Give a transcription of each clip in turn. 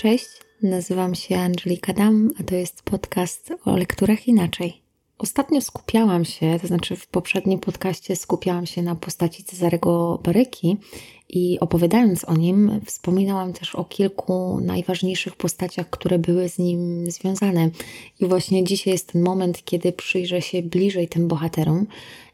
Cześć, nazywam się Angelika Dam, a to jest podcast o lekturach inaczej. Ostatnio skupiałam się, to znaczy w poprzednim podcaście skupiałam się na postaci Cezarego Baryki i opowiadając o nim, wspominałam też o kilku najważniejszych postaciach, które były z nim związane. I właśnie dzisiaj jest ten moment, kiedy przyjrzę się bliżej tym bohaterom.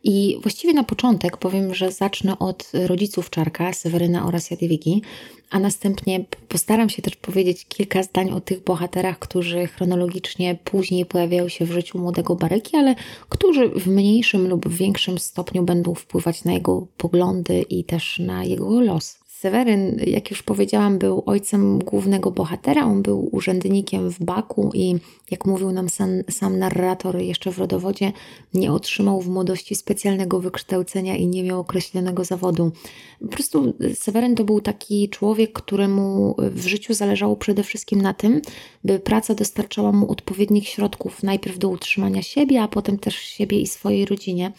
I właściwie na początek powiem, że zacznę od rodziców Czarka, Seweryna oraz Jadwigi, a następnie postaram się też powiedzieć kilka zdań o tych bohaterach, którzy chronologicznie później pojawiają się w życiu młodego Baryki, ale którzy w mniejszym lub większym stopniu będą wpływać na jego poglądy i też na jego los. Seweryn, jak już powiedziałam, był ojcem głównego bohatera. On był urzędnikiem w Baku i, jak mówił nam sam, sam, narrator jeszcze w rodowodzie, nie otrzymał w młodości specjalnego wykształcenia i nie miał określonego zawodu. Po prostu Seweryn to był taki człowiek, któremu w życiu zależało przede wszystkim na tym, by praca dostarczała mu odpowiednich środków, najpierw do utrzymania siebie, a potem też siebie i swojej rodzinie.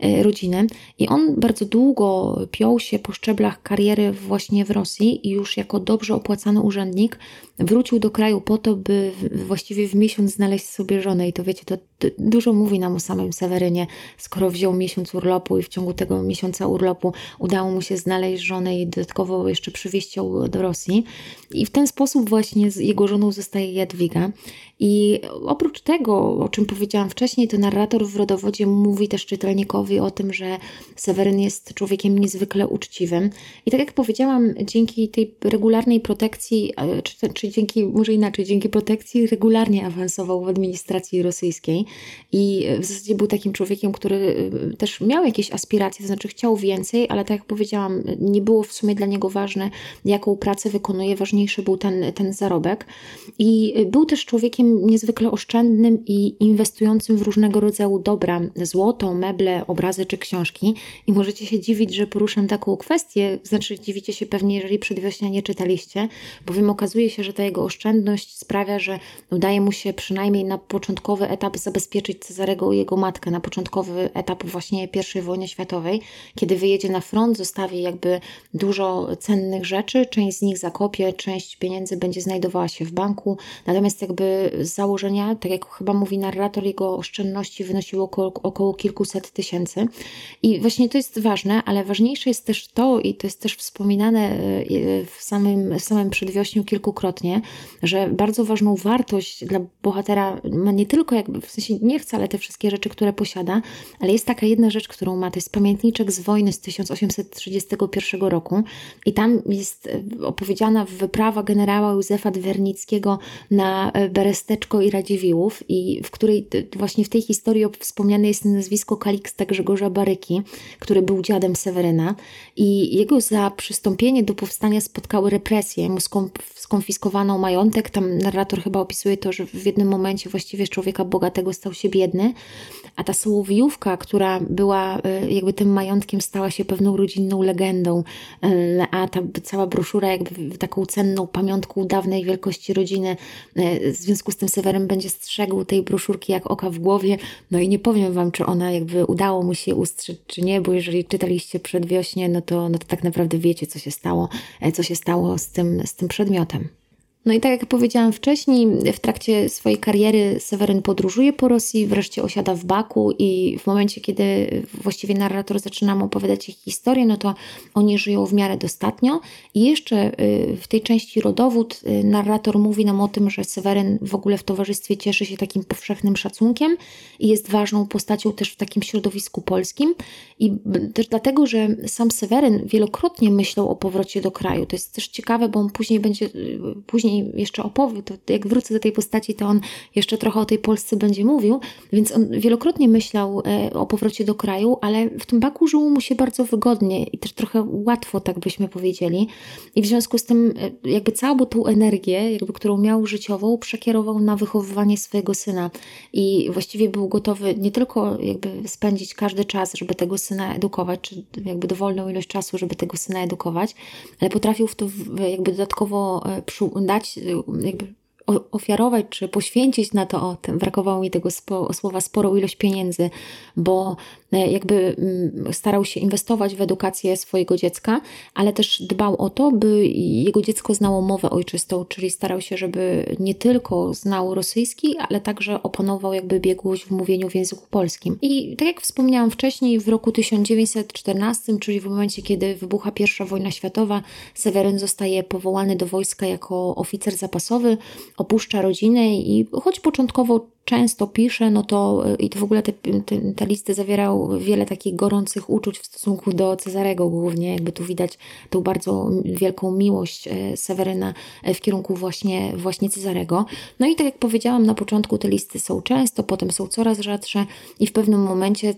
E, rodzinę. I on bardzo długo piął się po szczeblach kariery właśnie w Rosji i już jako dobrze opłacany urzędnik wrócił do kraju po to, by właściwie w miesiąc znaleźć sobie żonę. I to wiecie, to dużo mówi nam o samym Sewerynie, skoro wziął miesiąc urlopu i w ciągu tego miesiąca urlopu udało mu się znaleźć żonę i dodatkowo jeszcze przywieźć ją do Rosji. I w ten sposób właśnie z jego żoną zostaje Jadwiga. I oprócz tego, o czym powiedziałam wcześniej, to narrator w rodowodzie mówi też czytelnikowi o tym, że Seweryn jest człowiekiem niezwykle uczciwym. I tak jak powiedziałam, dzięki tej regularnej protekcji, e, czy, czy dzięki, może inaczej, dzięki protekcji regularnie awansował w administracji rosyjskiej i w zasadzie był takim człowiekiem, który e, też miał jakieś aspiracje, to znaczy chciał więcej, ale tak jak powiedziałam, nie było w sumie dla niego ważne, jaką pracę wykonuje, ważniejszy był ten, ten zarobek. I był też człowiekiem niezwykle oszczędnym i inwestującym w różnego rodzaju dobra, złoto, meble, obrazy czy książki. I możecie się dziwić, że poruszam taką kwestię, znaczy dziwicie się pewnie, jeżeli przedwiośnia nie czytaliście, bowiem okazuje się, że ta jego oszczędność sprawia, że udaje mu się przynajmniej na początkowy etap zabezpieczyć Cezarego i jego matkę, na początkowy etap właśnie I wojny światowej, kiedy wyjedzie na front, zostawi jakby dużo cennych rzeczy, część z nich zakopie, część pieniędzy będzie znajdowała się w banku, natomiast jakby z założenia, tak jak chyba mówi narrator, jego oszczędności wynosiły około, około kilkuset tysięcy. I właśnie to jest ważne, ale ważniejsze jest też to, i to jest też wspominane e, w samym, w samym przedwiośniu kilkukrotnie, że bardzo ważną wartość dla bohatera ma nie tylko jakby, w sensie nie wcale te wszystkie rzeczy, które posiada, ale jest taka jedna rzecz, którą ma, to jest pamiętniczek z wojny z 1831 roku i tam jest e, opowiedziana wyprawa generała Józefa Dwernickiego na e, Beresteczko i Radziwiłłów i w której właśnie w tej historii wspomniane jest nazwisko Kaliksta Grzegorza Baryki, który był dziadem Seweryna i jego za przystąpienie do powstania spotkały represje, mu skonfiskowano majątek, tam narrator chyba opisuje to, że w jednym momencie właściwie z człowieka bogatego stał się biedny, a ta sołowijówka, która była e, jakby tym majątkiem, stała się pewną rodzinną legendą, e, a ta cała broszura jakby taką cenną pamiątką dawnej wielkości rodziny, e, w związku z tym Seweryn będzie strzegł tej broszurki jak oka w głowie, no i nie powiem Wam, czy ona jakby udało mu się ustrzec, czy nie, bo jeżeli czytaliście przedwiośnie, no to, no to tak naprawdę wiecie, co się stało, co się stało z tym, z tym przedmiotem. No i tak jak powiedziałam wcześniej, w trakcie swojej kariery Seweryn podróżuje po Rosji, wreszcie osiada w Baku i w momencie, kiedy właściwie narrator zaczyna mu opowiadać ich historię, no to oni żyją w miarę dostatnio i jeszcze y, w tej części rodowód y, narrator mówi nam o tym, że Seweryn w ogóle w towarzystwie cieszy się takim powszechnym szacunkiem i jest ważną postacią też w takim środowisku polskim i też dlatego, że sam Seweryn wielokrotnie myślał o powrocie do kraju. To jest też ciekawe, bo on później będzie, y, jeszcze opowie, to jak wrócę do tej postaci, to on jeszcze trochę o tej Polsce będzie mówił, więc on wielokrotnie myślał e, o powrocie do kraju, ale w tym Baku żyło mu się bardzo wygodnie i też trochę łatwo, tak byśmy powiedzieli. I w związku z tym e, jakby całą tą energię, jakby, którą miał życiową, przekierował na wychowywanie swojego syna i właściwie był gotowy nie tylko jakby spędzić każdy czas, żeby tego syna edukować, czy jakby dowolną ilość czasu, żeby tego syna edukować, ale potrafił w to jakby dodatkowo e, Y, jakby ofiarować czy poświęcić na to, o tym. Brakowało mi tego spo, słowa, sporą ilość pieniędzy, bo jakby mm, starał się inwestować w edukację swojego dziecka, ale też dbał o to, by jego dziecko znało mowę ojczystą, czyli starał się, żeby nie tylko znał rosyjski, ale także oponował jakby biegłość w mówieniu w języku polskim. I tak jak wspomniałam wcześniej, w roku 1914, czyli w momencie, kiedy wybucha I wojna światowa, Seweryn zostaje powołany do wojska jako oficer zapasowy, opuszcza rodzinę i choć początkowo często pisze, no to y, i to w ogóle te, te, listy zawierał wiele takich gorących uczuć w stosunku do Cezarego głównie, jakby tu widać tą bardzo wielką miłość e, Seweryna e, w kierunku właśnie, właśnie Cezarego. No i tak jak powiedziałam na początku, te listy są często, potem są coraz rzadsze i w pewnym momencie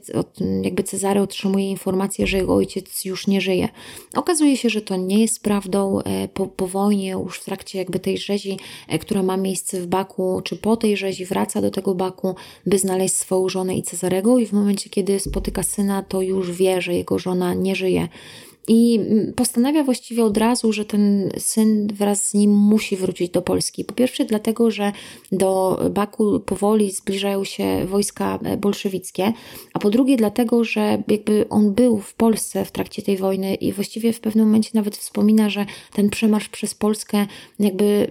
jakby Cezary otrzymuje informację, że jego ojciec już nie żyje. Okazuje się, że to nie jest prawdą. Po, po wojnie, już w trakcie jakby tej rzezi, która ma miejsce w Baku, czy po tej rzezi wraca do tego Baku, by znaleźć swoją żonę i Cezarego i w momencie, kiedy spotyka syna, to już wie, że jego żona nie żyje. I postanawia właściwie od razu, że ten syn wraz z nim musi wrócić do Polski. Po pierwsze, dlatego, że do Baku powoli zbliżają się wojska bolszewickie, a po drugie, dlatego, że jakby on był w Polsce w trakcie tej wojny i właściwie w pewnym momencie nawet wspomina, że ten przemarsz przez Polskę jakby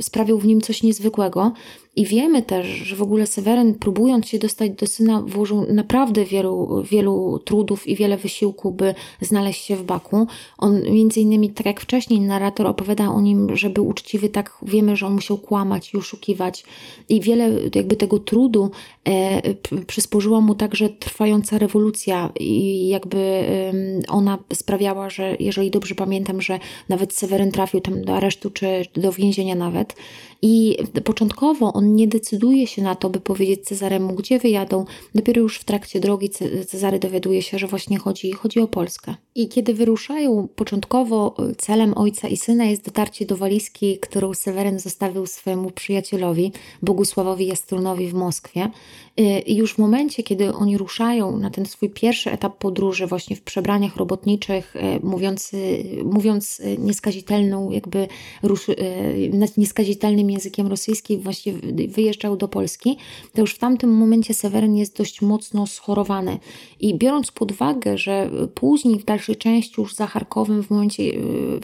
sprawił w nim coś niezwykłego. I wiemy też, że w ogóle Seweryn, próbując się dostać do syna, włożył naprawdę wielu, wielu trudów i wiele wysiłku, by znaleźć się w Baku. On między innymi, tak jak wcześniej narrator opowiada o nim, że był uczciwy, tak wiemy, że on musiał kłamać i oszukiwać. I wiele jakby tego trudu e, przysporzyła mu także trwająca rewolucja i jakby e, ona sprawiała, że jeżeli dobrze pamiętam, że nawet Seweryn trafił tam do aresztu czy do więzienia nawet. I początkowo on nie decyduje się na to, by powiedzieć Cezaremu, gdzie wyjadą. Dopiero już w trakcie drogi Cezary dowiaduje się, że właśnie chodzi, chodzi o Polskę. I kiedy wyruszają, początkowo celem ojca i syna jest dotarcie do walizki, którą Seweryn zostawił swojemu przyjacielowi, Bogusławowi Jastrunowi w Moskwie. Y, I już w momencie, kiedy oni ruszają na ten swój pierwszy etap podróży, właśnie w przebraniach robotniczych, y, mówiąc, mówiąc y, nieskazitelną, jakby nieskazitelnym językiem rosyjskim, właśnie wyjeżdżał do Polski, to już w tamtym momencie Seweryn jest dość mocno schorowany. I biorąc pod uwagę, że później w dalszej części już za Charkowem w, momencie,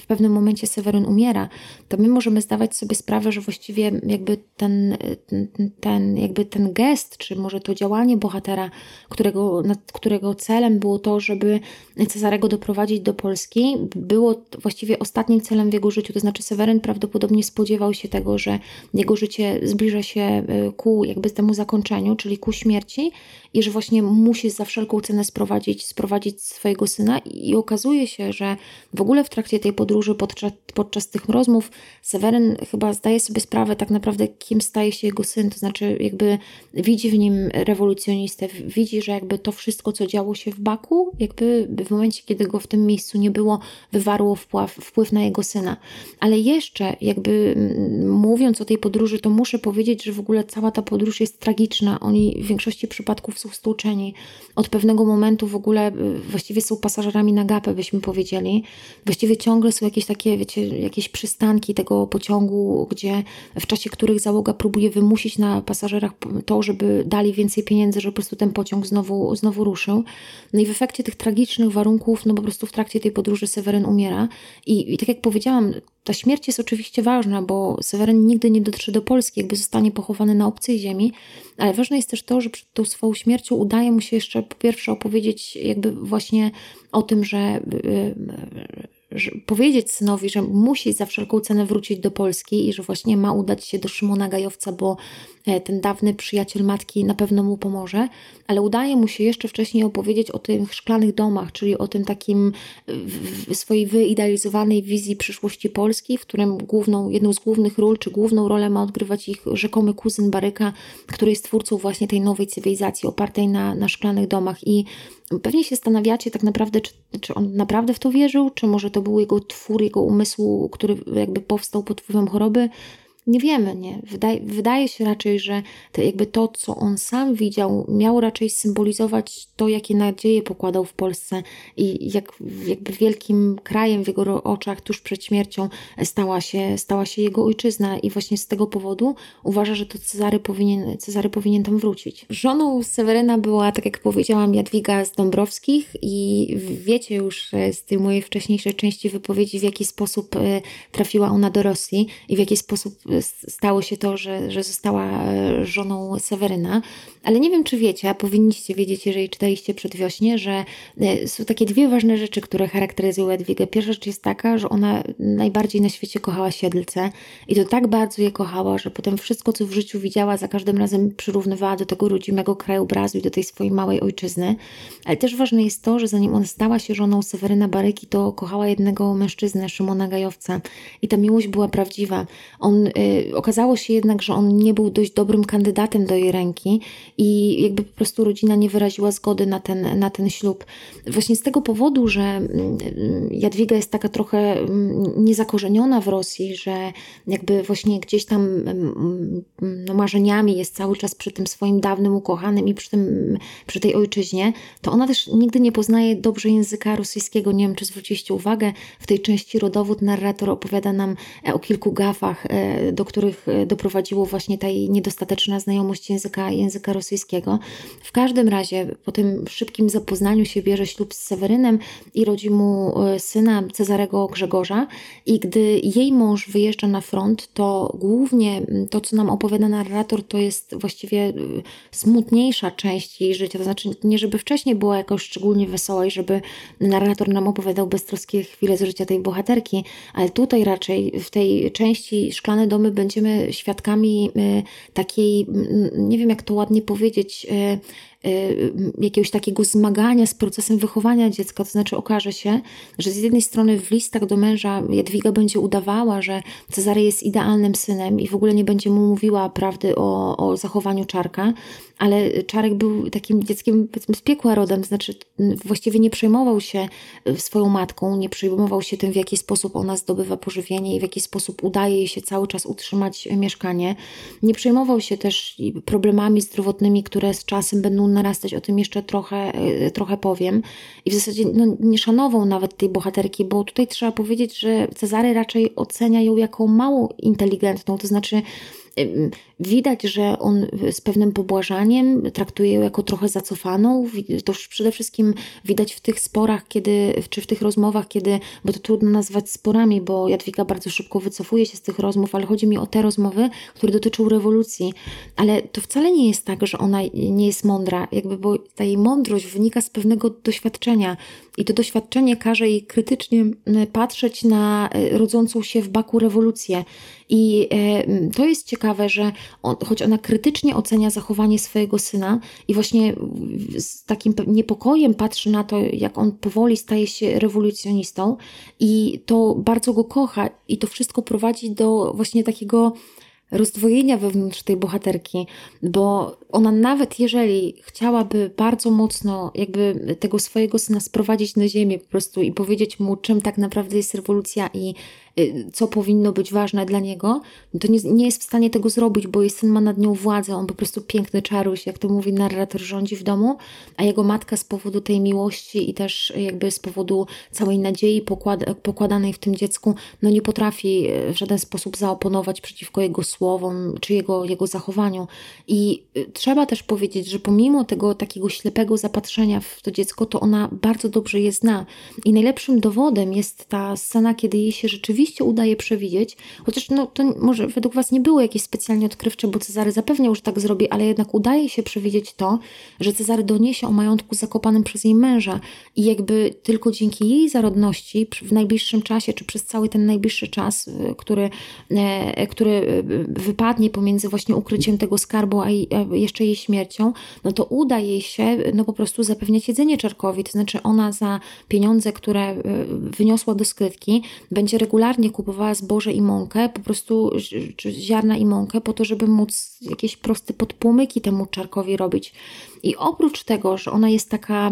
w pewnym momencie Seweryn umiera, to my możemy zdawać sobie sprawę, że właściwie jakby ten, ten, ten, jakby ten gest, czy może to działanie bohatera, którego, którego celem było to, żeby Cezarego doprowadzić do Polski, było właściwie ostatnim celem w jego życiu. To znaczy Seweryn prawdopodobnie spodziewał się tego, że jego życie zbliża się e, ku jakby temu zakończeniu, czyli ku śmierci i że właśnie musi za wszelką cenę sprowadzić, sprowadzić swojego syna i okazuje się, że w ogóle w trakcie tej podróży, podczas, podczas tych rozmów, Seweryn chyba zdaje sobie sprawę tak naprawdę, kim staje się jego syn, to znaczy jakby widzi w nim rewolucjonistę, widzi, że jakby to wszystko, co działo się w Baku, jakby w momencie, kiedy go w tym miejscu nie było, wywarło wpływ, wpływ na jego syna. Ale jeszcze jakby mówiąc o tej podróży, to muszę powiedzieć, że w ogóle cała ta podróż jest tragiczna. Oni w większości przypadków są stłuczeni. Od pewnego momentu w ogóle y, właściwie są pasażerami na gapę, byśmy powiedzieli. Właściwie ciągle są jakieś takie, wiecie, jakieś przystanki tego pociągu, gdzie w czasie których załoga próbuje wymusić na pasażerach to, żeby dali więcej pieniędzy, żeby po prostu ten pociąg znowu, znowu ruszył. No i w efekcie tych tragicznych warunków, no po prostu w trakcie tej podróży Seweryn umiera. I, i tak jak powiedziałam, ta śmierć jest oczywiście ważna, bo Seweryn nigdy nie dotrze do Polski, jakby zostanie pochowany na obcej ziemi, ale ważne jest też to, że przed tą swoją śmiercią udaje mu się jeszcze po pierwsze opowiedzieć jakby właśnie o tym, że y, powiedzieć synowi, że musi za wszelką cenę wrócić do Polski i że właśnie ma udać się do Szymona Gajowca, bo e, ten dawny przyjaciel matki na pewno mu pomoże, ale udaje mu się jeszcze wcześniej opowiedzieć o tych szklanych domach, czyli o tym takim swojej wyidealizowanej wizji przyszłości Polski, w którym główną, jedną z głównych ról, czy główną rolę ma odgrywać ich rzekomy kuzyn Baryka, który jest twórcą właśnie tej nowej cywilizacji opartej na, na szklanych domach. I Pewnie się zastanawiacie tak naprawdę, czy, czy on naprawdę w to wierzył, czy może to był jego twór, jego umysłu, który jakby powstał pod wpływem choroby. Nie wiemy, nie? Wydaje, wydaje się raczej, że to jakby to, co on sam widział, miało raczej symbolizować to, jakie nadzieje pokładał w Polsce i jak jakby wielkim krajem w jego oczach tuż przed śmiercią stała się, stała się jego ojczyzna i właśnie z tego powodu uważa, że to Cezary powinien, Cezary powinien tam wrócić. Żoną Seweryna była, tak jak powiedziałam, Jadwiga z Dąbrowskich i wiecie już z tej mojej wcześniejszej części wypowiedzi, w jaki sposób e, trafiła ona do Rosji i w jaki sposób stało się to, że, że została e, żoną Seweryna. Ale nie wiem, czy wiecie, a powinniście wiedzieć, jeżeli czytaliście przedwiośnie, że e, są takie dwie ważne rzeczy, które charakteryzują Jadwigę. Pierwsza rzecz jest taka, że ona najbardziej na świecie kochała Siedlce i to tak bardzo je kochała, że potem wszystko, co w życiu widziała, za każdym razem przyrównywała do tego rodzimego krajobrazu i do tej swojej małej ojczyzny. Ale też ważne jest to, że zanim ona stała się żoną Seweryna Baryki, to kochała jednego mężczyznę, Szymona Gajowca. I ta miłość była prawdziwa. On, y, okazało się jednak, że on nie był dość dobrym kandydatem do jej ręki i jakby po prostu rodzina nie wyraziła zgody na ten, na ten ślub. Właśnie z tego powodu, że mm, Jadwiga jest taka trochę mm, niezakorzeniona w Rosji, że jakby właśnie gdzieś tam mm, no, marzeniami jest cały czas przy tym swoim dawnym ukochanym i przy, tym, przy tej ojczyźnie, to ona też nigdy nie poznaje dobrze języka rosyjskiego. Nie wiem, czy zwróciliście uwagę, w tej części rodowód narrator opowiada nam e, o kilku gafach, e, do których e, doprowadziło właśnie ta jej niedostateczna znajomość języka, języka rosyjskiego. W każdym razie po tym szybkim zapoznaniu się bierze ślub z Sewerynem i rodzi mu syna Cezarego Grzegorza i gdy jej mąż wyjeżdża na front, to głównie to, co nam opowiada narrator, to jest właściwie smutniejsza część jej życia. To znaczy nie, żeby wcześniej była jakoś szczególnie wesoła i żeby narrator nam opowiadał beztroskie chwile z życia tej bohaterki, ale tutaj raczej w tej części Szklane Domy będziemy świadkami y, takiej, nie wiem jak to ładnie powiedzieć, y, Y, jakiegoś takiego zmagania z procesem wychowania dziecka. To znaczy okaże się, że z jednej strony w listach do męża Jadwiga będzie udawała, że Cezary jest idealnym synem i w ogóle nie będzie mu mówiła prawdy o, o zachowaniu Czarka, ale Czarek był takim dzieckiem powiedzmy z piekła rodem, znaczy właściwie nie przejmował się y, swoją matką, nie przejmował się tym, w jaki sposób ona zdobywa pożywienie i w jaki sposób udaje jej się cały czas utrzymać mieszkanie. Nie przejmował się też problemami zdrowotnymi, które z czasem będą narastać, o tym jeszcze trochę, e, trochę powiem. I w zasadzie no, nie szanował nawet tej bohaterki, bo tutaj trzeba powiedzieć, że Cezary raczej ocenia ją jako mało inteligentną, to znaczy Widać, że on z pewnym pobłażaniem traktuje ją jako trochę zacofaną. To przede wszystkim widać w tych sporach, kiedy, czy w tych rozmowach, kiedy, bo to trudno nazwać sporami, bo Jadwiga bardzo szybko wycofuje się z tych rozmów, ale chodzi mi o te rozmowy, które dotyczą rewolucji. Ale to wcale nie jest tak, że ona nie jest mądra, jakby, bo ta jej mądrość wynika z pewnego doświadczenia. I to doświadczenie każe jej krytycznie patrzeć na e, rodzącą się w Baku rewolucję. I e, to jest ciekawe, że on, choć ona krytycznie ocenia zachowanie swojego syna i właśnie z takim niepokojem patrzy na to, jak on powoli staje się rewolucjonistą i to bardzo go kocha i to wszystko prowadzi do właśnie takiego rozdwojenia wewnątrz tej bohaterki, bo ona nawet jeżeli chciałaby bardzo mocno jakby tego swojego syna sprowadzić na ziemię po prostu i powiedzieć mu, czym tak naprawdę jest rewolucja i co powinno być ważne dla niego, to nie, nie jest w stanie tego zrobić, bo jej syn ma nad nią władzę, on po prostu piękny czaruś, jak to mówi narrator, rządzi w domu, a jego matka z powodu tej miłości i też jakby z powodu całej nadziei pokład, pokładanej w tym dziecku, no nie potrafi y, w żaden sposób zaoponować przeciwko jego słowom czy jego, jego zachowaniu. I y, trzeba też powiedzieć, że pomimo tego takiego ślepego zapatrzenia w to dziecko, to ona bardzo dobrze je zna. I najlepszym dowodem jest ta scena, kiedy jej się rzeczywiście rzeczywiście udaje przewidzieć, chociaż no, to może według Was nie było jakieś specjalnie odkrywcze, bo Cezary zapewniał, że tak zrobi, ale jednak udaje się przewidzieć to, że Cezary doniesie o majątku zakopanym przez jej męża i jakby tylko dzięki jej zarodności w najbliższym czasie, czy przez cały ten najbliższy czas, y, który, e, który y, wypadnie pomiędzy właśnie ukryciem tego skarbu, a jeszcze jej śmiercią, no to uda jej się no po prostu zapewniać jedzenie Czarkowi, to znaczy ona za pieniądze, które y, wyniosła do skrytki, będzie regularnie regularnie kupowała zboże i mąkę, po prostu ziarna i mąkę, po to, żeby móc jakieś proste podpłomyki temu czarkowi robić. I oprócz tego, że ona jest taka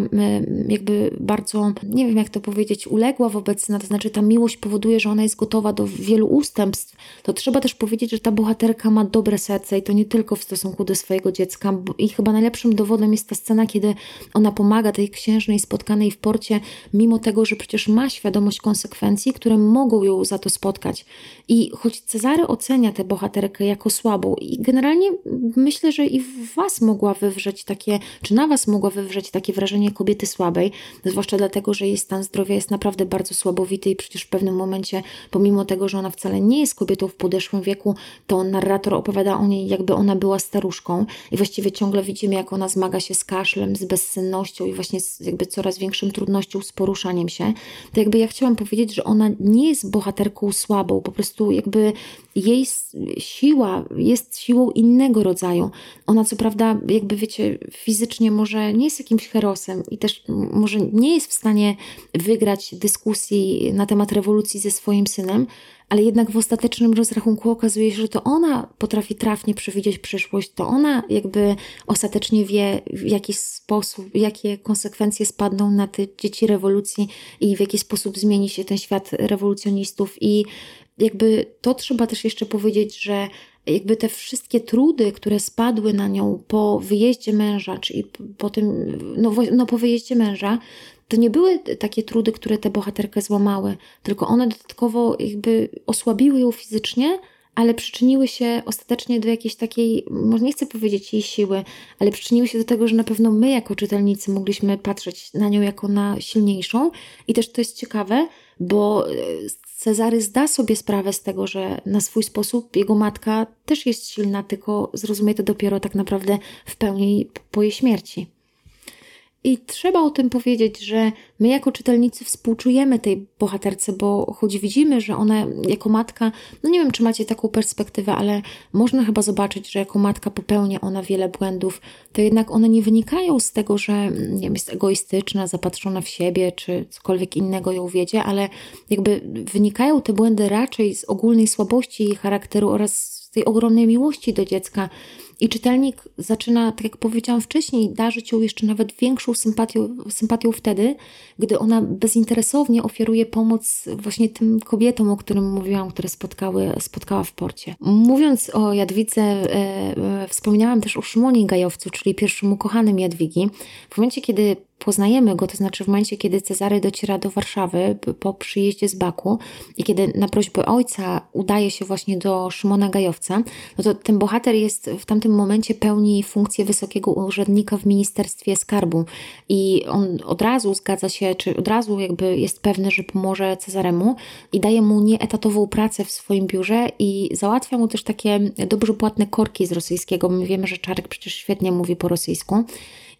jakby bardzo, nie wiem jak to powiedzieć, uległa wobec nas, to znaczy ta miłość powoduje, że ona jest gotowa do wielu ustępstw, to trzeba też powiedzieć, że ta bohaterka ma dobre serce i to nie tylko w stosunku do swojego dziecka. I chyba najlepszym dowodem jest ta scena, kiedy ona pomaga tej księżnej spotkanej w porcie, mimo tego, że przecież ma świadomość konsekwencji, które mogą ją za to spotkać. I choć Cezary ocenia tę bohaterkę jako słabą i generalnie myślę, że i w Was mogła wywrzeć takie czy na Was mogła wywrzeć takie wrażenie kobiety słabej, zwłaszcza dlatego, że jej stan zdrowia jest naprawdę bardzo słabowity i przecież w pewnym momencie, pomimo tego, że ona wcale nie jest kobietą w podeszłym wieku, to narrator opowiada o niej, jakby ona była staruszką i właściwie ciągle widzimy, jak ona zmaga się z kaszlem, z bezsennością i właśnie z jakby coraz większym trudnością z poruszaniem się. To jakby ja chciałam powiedzieć, że ona nie jest bohaterką słabą, po prostu jakby jej siła jest siłą innego rodzaju. Ona co prawda, jakby wiecie, fizycznie może nie jest jakimś herosem i też może nie jest w stanie wygrać dyskusji na temat rewolucji ze swoim synem, ale jednak w ostatecznym rozrachunku okazuje się, że to ona potrafi trafnie przewidzieć przyszłość, to ona jakby ostatecznie wie, w jaki sposób, jakie konsekwencje spadną na te dzieci rewolucji i w jaki sposób zmieni się ten świat rewolucjonistów i jakby to trzeba też jeszcze powiedzieć, że jakby te wszystkie trudy, które spadły na nią po wyjeździe męża, czyli po tym, no, no po wyjeździe męża, to nie były takie trudy, które tę bohaterkę złamały, tylko one dodatkowo jakby osłabiły ją fizycznie, ale przyczyniły się ostatecznie do jakiejś takiej, może nie chcę powiedzieć jej siły, ale przyczyniły się do tego, że na pewno my jako czytelnicy mogliśmy patrzeć na nią jako na silniejszą. I też to jest ciekawe, bo e, Cezary zda sobie sprawę z tego, że na swój sposób jego matka też jest silna, tylko zrozumie to dopiero tak naprawdę w pełni po jej śmierci. I trzeba o tym powiedzieć, że my jako czytelnicy współczujemy tej bohaterce, bo choć widzimy, że ona jako matka, no nie wiem, czy macie taką perspektywę, ale można chyba zobaczyć, że jako matka popełnia ona wiele błędów, to jednak one nie wynikają z tego, że nie wiem, jest egoistyczna, zapatrzona w siebie, czy cokolwiek innego ją wiedzie, ale jakby wynikają te błędy raczej z ogólnej słabości jej charakteru oraz z tej ogromnej miłości do dziecka, i czytelnik zaczyna, tak jak powiedziałam wcześniej, darzyć ją jeszcze nawet większą sympatią, sympatią wtedy, gdy ona bezinteresownie oferuje pomoc właśnie tym kobietom, o którym mówiłam, które spotkały, spotkała w porcie. Mówiąc o Jadwidze, e, e, wspomniałam też o Szymonie Gajowcu, czyli pierwszym ukochanym Jadwigi. W momencie, kiedy poznajemy go, to znaczy w momencie, kiedy Cezary dociera do Warszawy po przyjeździe z Baku i kiedy na prośbę ojca udaje się właśnie do Szymona Gajowca, no to ten bohater jest w tamtym momencie pełni funkcję wysokiego urzędnika w Ministerstwie Skarbu i on od razu zgadza się, czy od razu jakby jest pewny, że pomoże Cezaremu i daje mu nieetatową pracę w swoim biurze i załatwia mu też takie dobrze płatne korki z rosyjskiego. My wiemy, że Czarek przecież świetnie mówi po rosyjsku.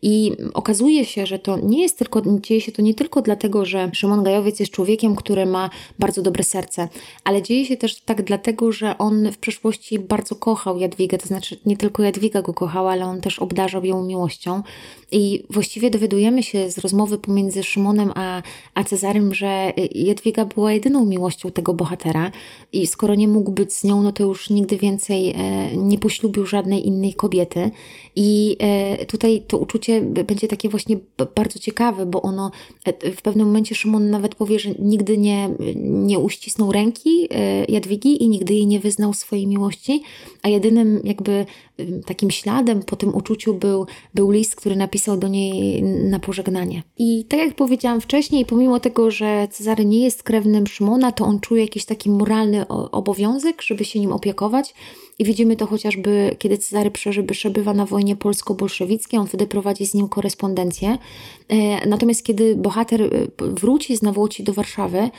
I okazuje się, że to nie jest tylko, dzieje się to nie tylko dlatego, że Szymon Gajowiec jest człowiekiem, który ma bardzo dobre serce, ale dzieje się też tak dlatego, że on w przeszłości bardzo kochał Jadwigę, to znaczy nie tylko Jadwiga go kochała, ale on też obdarzał ją miłością. I właściwie dowiadujemy się z rozmowy pomiędzy Szymonem a, a Cezarym, że Jadwiga była jedyną miłością tego bohatera i skoro nie mógł być z nią, no to już nigdy więcej e, nie poślubił żadnej innej kobiety. I e, tutaj to uczucie będzie takie właśnie bardzo ciekawe, bo ono e, w pewnym momencie Szymon nawet powie, że nigdy nie, nie uścisnął ręki Jadwigi i nigdy jej nie wyznał swojej miłości, a jedynym jakby takim śladem po tym uczuciu był, był list, który napisał do niej na pożegnanie. I tak jak powiedziałam wcześniej, pomimo tego, że Cezary nie jest krewnym Szymona, to on czuje jakiś taki moralny obowiązek, żeby się nim opiekować. I widzimy to chociażby, kiedy Cezary przebywa na wojnie polsko-bolszewickiej, on wtedy prowadzi z nim korespondencję. E, natomiast kiedy bohater e, wróci z Nawłoci do Warszawy,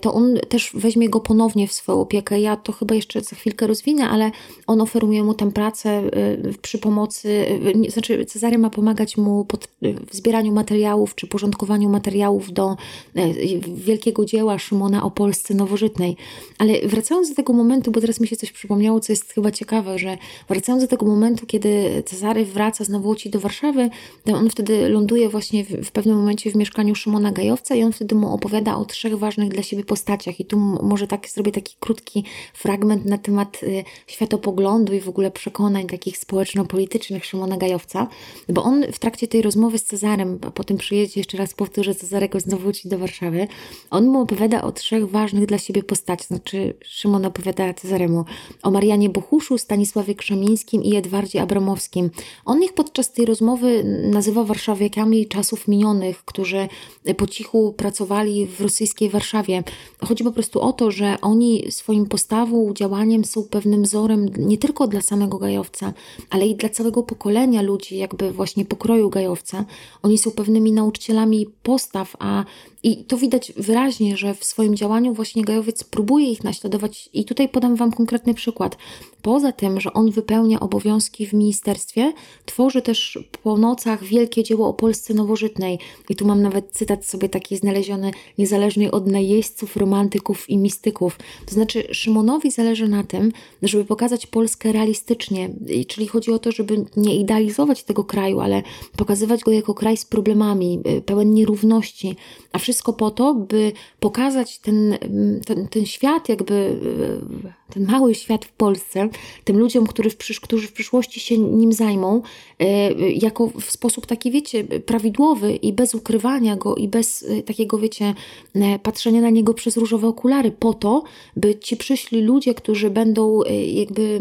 to on też weźmie go ponownie w swoją opiekę. Ja to chyba jeszcze za chwilkę rozwinę, ale on oferuje mu tam pracę przy pomocy, znaczy Cezary ma pomagać mu pod, w zbieraniu materiałów czy porządkowaniu materiałów do wielkiego dzieła Szymona o Polsce nowożytnej. Ale wracając do tego momentu, bo teraz mi się coś przypomniało, co jest chyba ciekawe, że wracając do tego momentu, kiedy Cezary wraca z Nawłoci do Warszawy, on wtedy ląduje właśnie w, w pewnym momencie w mieszkaniu Szymona Gajowca i on wtedy mu opowiada o trzech ważnych dla siebie postaciach. I tu może tak zrobię taki krótki fragment na temat y, światopoglądu i w ogóle przekonań takich społeczno-politycznych Szymona Gajowca, bo on w trakcie tej rozmowy z Cezarem, po tym przyjeździe, jeszcze raz powtórzę, Cezarego z Nawłoci do Warszawy, on mu opowiada o trzech ważnych dla siebie postaciach. Znaczy, Szymon opowiada Cezaremu o Marianie Bochuszu, Stanisławie Krzemińskim i Edwardzie Abramowskim. On ich podczas tej rozmowy nazywa warszawiakami czasów minionych, którzy po cichu pracowali w rosyjskiej Warszawie. Chodzi po prostu o to, że oni swoim postawą, działaniem są pewnym wzorem nie tylko dla samego Gajowca, ale i dla całego pokolenia ludzi, jakby właśnie pokroju Gajowca. Oni są pewnymi nauczycielami postaw, a i to widać wyraźnie, że w swoim działaniu właśnie Gajowiec próbuje ich naśladować. I tutaj podam Wam konkretny przykład. Poza tym, że on wypełnia obowiązki w ministerstwie, tworzy też po nocach wielkie dzieło o Polsce nowożytnej. I tu mam nawet cytat sobie taki znaleziony, niezależnie od najeźdźców, romantyków i mistyków. To znaczy, Szymonowi zależy na tym, żeby pokazać Polskę realistycznie, czyli chodzi o to, żeby nie idealizować tego kraju, ale pokazywać go jako kraj z problemami, y, pełen nierówności, a wszystko po to, by pokazać ten, ten, ten świat, jakby ten mały świat w Polsce, tym ludziom, którzy w, przysz którzy w przyszłości się nim zajmą, y, jako w sposób taki, wiecie, prawidłowy i bez ukrywania go i bez takiego, wiecie, patrzenia na niego przez różowe okulary, po to, by ci przyszli ludzie, którzy będą jakby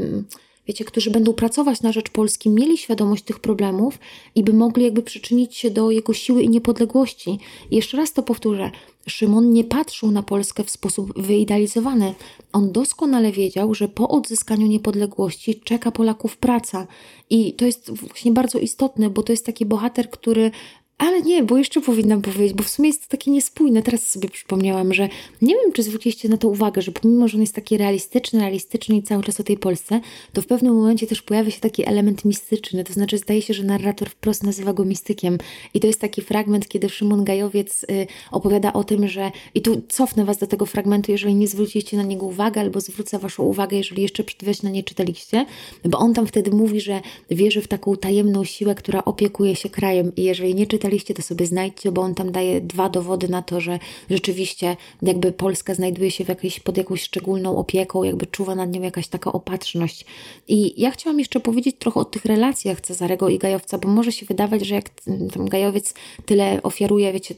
wiecie, którzy będą pracować na rzecz Polski, mieli świadomość tych problemów i by mogli jakby przyczynić się do jego siły i niepodległości. I jeszcze raz to powtórzę. Szymon nie patrzył na Polskę w sposób wyidealizowany. On doskonale wiedział, że po odzyskaniu niepodległości czeka Polaków praca. I to jest właśnie bardzo istotne, bo to jest taki bohater, który ale nie, bo jeszcze powinnam powiedzieć, bo w sumie jest to takie niespójne. Teraz sobie przypomniałam, że nie wiem, czy zwróciliście na to uwagę, że pomimo, że on jest taki realistyczny, realistyczny i cały czas o tej Polsce, to w pewnym momencie też pojawia się taki element mistyczny. To znaczy, zdaje się, że narrator wprost nazywa go mistykiem. I to jest taki fragment, kiedy Szymon Gajowiec y, opowiada o tym, że. I tu cofnę Was do tego fragmentu, jeżeli nie zwróciliście na niego uwagę, albo zwrócę Waszą uwagę, jeżeli jeszcze przedwiośno nie czytaliście, bo on tam wtedy mówi, że wierzy w taką tajemną siłę, która opiekuje się krajem. I jeżeli nie czytaliście, czytaliście, to sobie znajdźcie, bo on tam daje dwa dowody na to, że rzeczywiście jakby Polska znajduje się w jakiejś, pod jakąś szczególną opieką, jakby czuwa nad nią jakaś taka opatrzność. I ja chciałam jeszcze powiedzieć trochę o tych relacjach Cezarego i Gajowca, bo może się wydawać, że jak tam Gajowiec tyle ofiaruje, wiecie,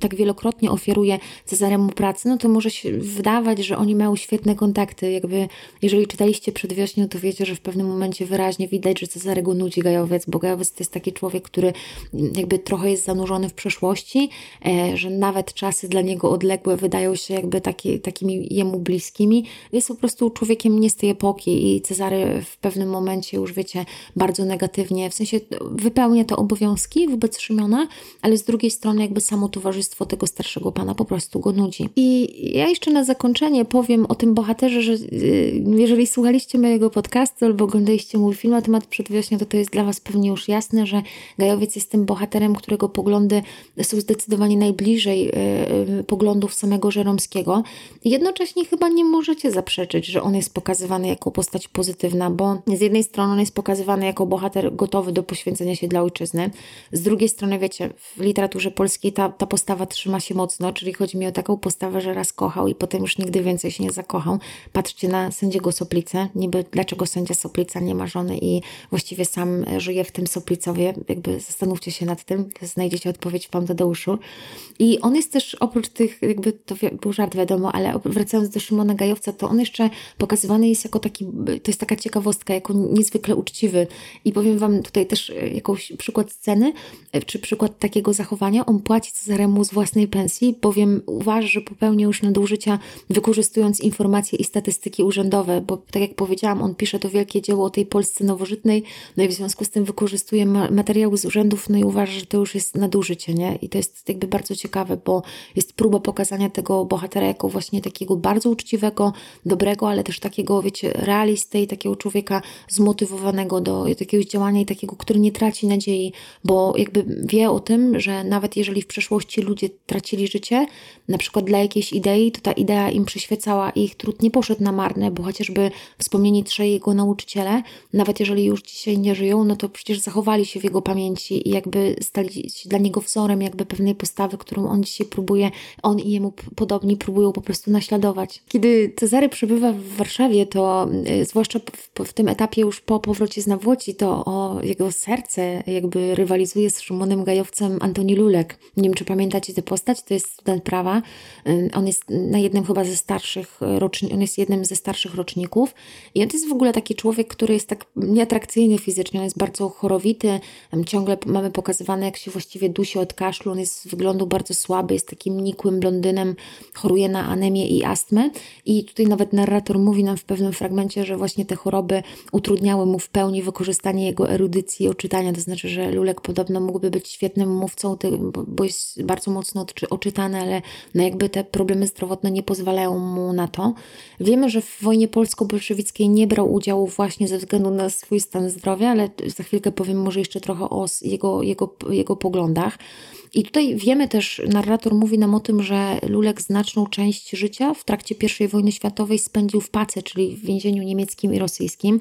tak wielokrotnie ofiaruje Cezaremu pracy, no to może się wydawać, że oni mają świetne kontakty. Jakby, jeżeli czytaliście przedwiośnią, to wiecie, że w pewnym momencie wyraźnie widać, że Cezarego nudzi Gajowiec, bo Gajowiec to jest taki człowiek, który jakby trochę jest zanurzony w przeszłości, e, że nawet czasy dla niego odległe wydają się jakby taki, takimi jemu bliskimi. Jest po prostu człowiekiem nie z tej epoki i Cezary w pewnym momencie już wiecie, bardzo negatywnie, w sensie wypełnia te obowiązki wobec Szymiona, ale z drugiej strony jakby samo towarzystwo tego starszego pana po prostu go nudzi. I ja jeszcze na zakończenie powiem o tym bohaterze, że y, jeżeli słuchaliście mojego podcastu albo oglądaliście mój film na temat przedwiośnia, to to jest dla Was pewnie już jasne, że Gajowiec jest tym bohaterem, którego poglądy są zdecydowanie najbliżej e, e, poglądów samego Żeromskiego. Jednocześnie chyba nie możecie zaprzeczyć, że on jest pokazywany jako postać pozytywna, bo z jednej strony on jest pokazywany jako bohater gotowy do poświęcenia się dla ojczyzny, z drugiej strony, wiecie, w literaturze polskiej ta, ta postawa trzyma się mocno, czyli chodzi mi o taką postawę, że raz kochał i potem już nigdy więcej się nie zakochał. Patrzcie na sędziego Soplicę, niby dlaczego sędzia Soplica? Nie ma żony i właściwie sam żyje w tym Soplicowie, jakby zastanówcie się nad tym, znajdziecie odpowiedź w Pan Tadeuszu. I on jest też oprócz tych, jakby to był żart wiadomo, ale wracając do Szymona Gajowca, to on jeszcze pokazywany jest jako taki, to jest taka ciekawostka, jako niezwykle uczciwy. I powiem Wam tutaj też e, jakąś przykład sceny, e, czy przykład takiego zachowania. On płaci Cezaremu z własnej pensji, bowiem uważa, że popełnia już nadużycia, wykorzystując informacje i statystyki urzędowe, bo tak jak powiedziałam, on pisze to wielkie dzieło o tej Polsce nowożytnej, no i w związku z tym wykorzystuje materiały z urzędów, no i uważa, że to już jest nadużycie, nie? I to jest jakby bardzo ciekawe, bo jest próba pokazania tego bohatera jako właśnie takiego bardzo uczciwego, dobrego, ale też takiego, wiecie, realisty i takiego człowieka zmotywowanego do jakiegoś działania i takiego, który nie traci nadziei, bo jakby wie o tym, że nawet jeżeli w przeszłości ludzie tracili życie, na przykład dla jakiejś idei, to ta idea im przyświecała i ich trud nie poszedł na marne, bo chociażby wspomnieni trzej jego nauczyciele, nawet jeżeli już dzisiaj nie żyją, no to przecież zachowali się w jego pamięci i jakby stali się dla niego wzorem jakby pewnej postawy, którą on dzisiaj próbuje, on i jemu podobni próbują po prostu naśladować. Kiedy Cezary przebywa w Warszawie, to y, zwłaszcza w, w tym etapie już po powrocie z Nawłoci, to o jego serce jakby rywalizuje z Szymonem Gajowcem Antoni Lulek. Nie wiem, czy pamiętacie tę postać, to jest student prawa. Y, on jest na jednym chyba ze starszych roczników, on jest jednym ze starszych roczników i on jest w ogóle taki człowiek, który jest tak nieatrakcyjny fizycznie, on jest bardzo chorowity, ciągle mamy pokazywane, jak się właściwie dusi od kaszlu, on jest z wyglądu bardzo słaby, jest takim nikłym blondynem, choruje na anemię i astmę. I tutaj nawet narrator mówi nam w pewnym fragmencie, że właśnie te choroby utrudniały mu w pełni wykorzystanie jego erudycji i oczytania, to znaczy, że Lulek podobno mógłby być świetnym mówcą, bo jest bardzo mocno oczytany, ale no jakby te problemy zdrowotne nie pozwalają mu na to. Wiemy, że w wojnie polsko-bolszewickiej nie brał udziału właśnie ze względu na swój stan zdrowia, ale za chwilkę powiem może jeszcze trochę o jego, jego, jego poglądach. I tutaj wiemy też, narrator mówi nam o tym, że Lulek znaczną część życia w trakcie I wojny światowej spędził w Pace, czyli w więzieniu niemieckim i rosyjskim.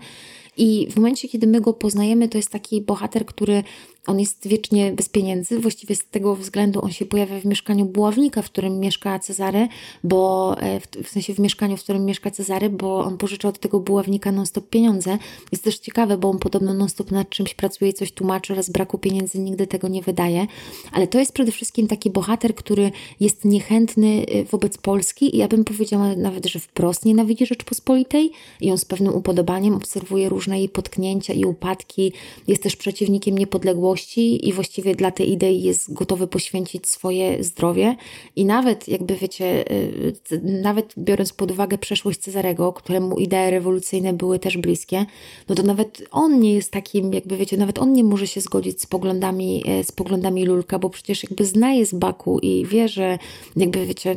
I w momencie, kiedy my go poznajemy, to jest taki bohater, który on jest wiecznie bez pieniędzy. Właściwie z tego względu on się pojawia w mieszkaniu buławnika, w którym mieszka Cezary, bo e, w, sensie w mieszkaniu, w którym mieszka Cezary, bo on pożycza od tego buławnika non-stop pieniądze. Jest też ciekawe, bo on podobno non-stop nad czymś pracuje coś tłumaczy, ale z braku pieniędzy nigdy tego nie wydaje. Ale to jest przede wszystkim taki bohater, który jest niechętny e, wobec Polski i ja bym powiedziała nawet, że wprost nienawidzi Rzeczpospolitej i on z pewnym upodobaniem obserwuje różne jej potknięcia i upadki. Jest też przeciwnikiem niepodległości miłości i właściwie dla tej idei jest gotowy poświęcić swoje zdrowie. I nawet, jakby wiecie, y, nawet biorąc pod uwagę przeszłość Cezarego, któremu idee rewolucyjne były też bliskie, no to nawet on nie jest takim, jakby wiecie, nawet on nie może się zgodzić z poglądami, e, z poglądami Lulka, bo przecież jakby znaje z Baku i wie, że jakby wiecie,